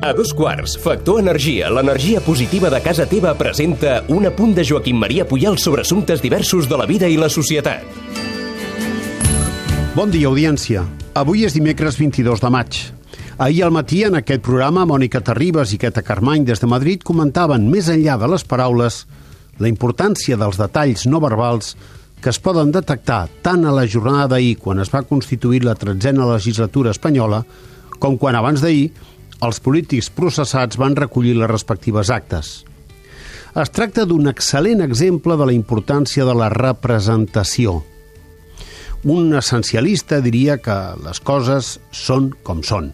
A dos quarts, Factor Energia, l'energia positiva de casa teva, presenta un apunt de Joaquim Maria Puyal sobre assumptes diversos de la vida i la societat. Bon dia, audiència. Avui és dimecres 22 de maig. Ahir al matí, en aquest programa, Mònica Terribas i Queta Carmany des de Madrid comentaven, més enllà de les paraules, la importància dels detalls no verbals que es poden detectar tant a la jornada d'ahir, quan es va constituir la tretzena legislatura espanyola, com quan abans d'ahir els polítics processats van recollir les respectives actes. Es tracta d'un excel·lent exemple de la importància de la representació. Un essencialista diria que les coses són com són.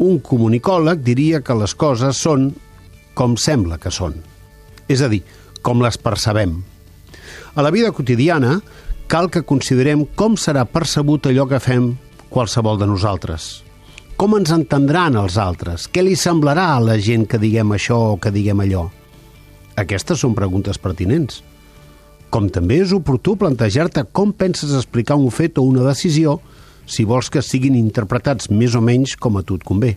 Un comunicòleg diria que les coses són com sembla que són. És a dir, com les percebem. A la vida quotidiana cal que considerem com serà percebut allò que fem qualsevol de nosaltres. Com ens entendran els altres? Què li semblarà a la gent que diguem això o que diguem allò? Aquestes són preguntes pertinents. Com també és oportú plantejar-te com penses explicar un fet o una decisió si vols que siguin interpretats més o menys com a tu et convé.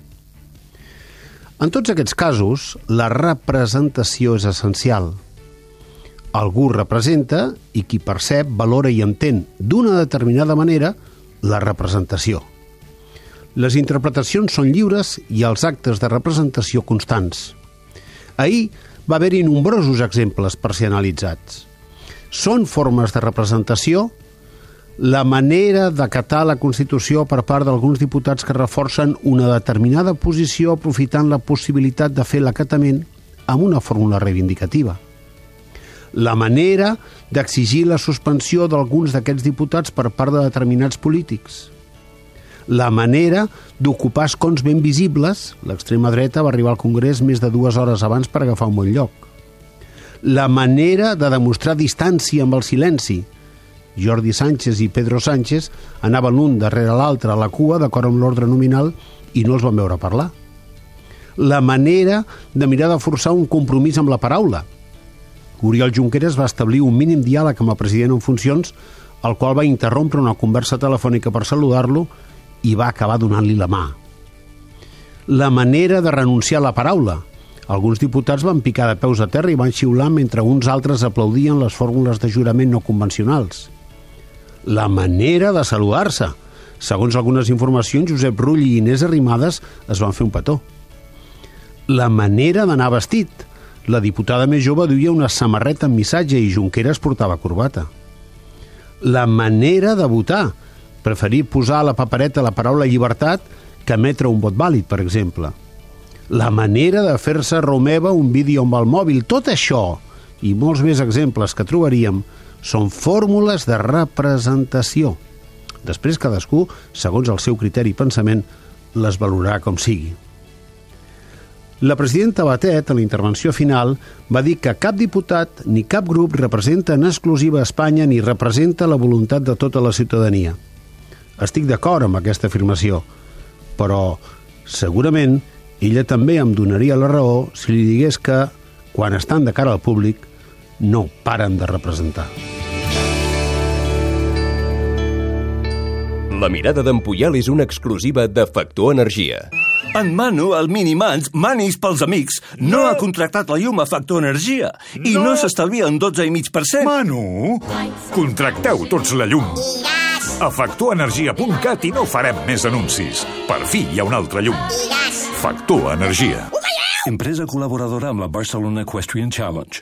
En tots aquests casos, la representació és essencial. Algú representa i qui percep, valora i entén d'una determinada manera la representació. Les interpretacions són lliures i els actes de representació constants. Ahir va haver-hi nombrosos exemples per ser analitzats. Són formes de representació la manera d'acatar la Constitució per part d'alguns diputats que reforcen una determinada posició aprofitant la possibilitat de fer l'acatament amb una fórmula reivindicativa. La manera d'exigir la suspensió d'alguns d'aquests diputats per part de determinats polítics – la manera d'ocupar escons ben visibles, l'extrema dreta va arribar al Congrés més de dues hores abans per agafar un bon lloc. La manera de demostrar distància amb el silenci. Jordi Sánchez i Pedro Sánchez anaven l'un darrere l'altre a la cua d'acord amb l'ordre nominal i no els van veure parlar. La manera de mirar de forçar un compromís amb la paraula. Oriol Junqueras va establir un mínim diàleg amb el president en funcions, el qual va interrompre una conversa telefònica per saludar-lo i va acabar donant-li la mà. La manera de renunciar a la paraula. Alguns diputats van picar de peus a terra i van xiular mentre uns altres aplaudien les fórmules de jurament no convencionals. La manera de saludar-se. Segons algunes informacions, Josep Rull i Inés Arrimadas es van fer un petó. La manera d'anar vestit. La diputada més jove duia una samarreta amb missatge i Junqueras portava corbata. La manera de votar preferir posar a la papereta la paraula llibertat que emetre un vot vàlid, per exemple. La manera de fer-se romeva un vídeo amb el mòbil, tot això i molts més exemples que trobaríem són fórmules de representació. Després cadascú, segons el seu criteri i pensament, les valorarà com sigui. La presidenta Batet, en la intervenció final, va dir que cap diputat ni cap grup representa en exclusiva Espanya ni representa la voluntat de tota la ciutadania. Estic d'acord amb aquesta afirmació, però segurament ella també em donaria la raó si li digués que, quan estan de cara al públic, no paren de representar. La mirada d'en Puyal és una exclusiva de Factor Energia. En Manu, el Minimans, manis pels amics, no, no ha contractat la llum a Factor Energia i no, no s'estalvia un 12,5%. Manu, contracteu tots la llum. A factorenergia.cat i no farem més anuncis. Per fi hi ha un altre llum. Factor Energia. Empresa col·laboradora amb la Barcelona Equestrian Challenge.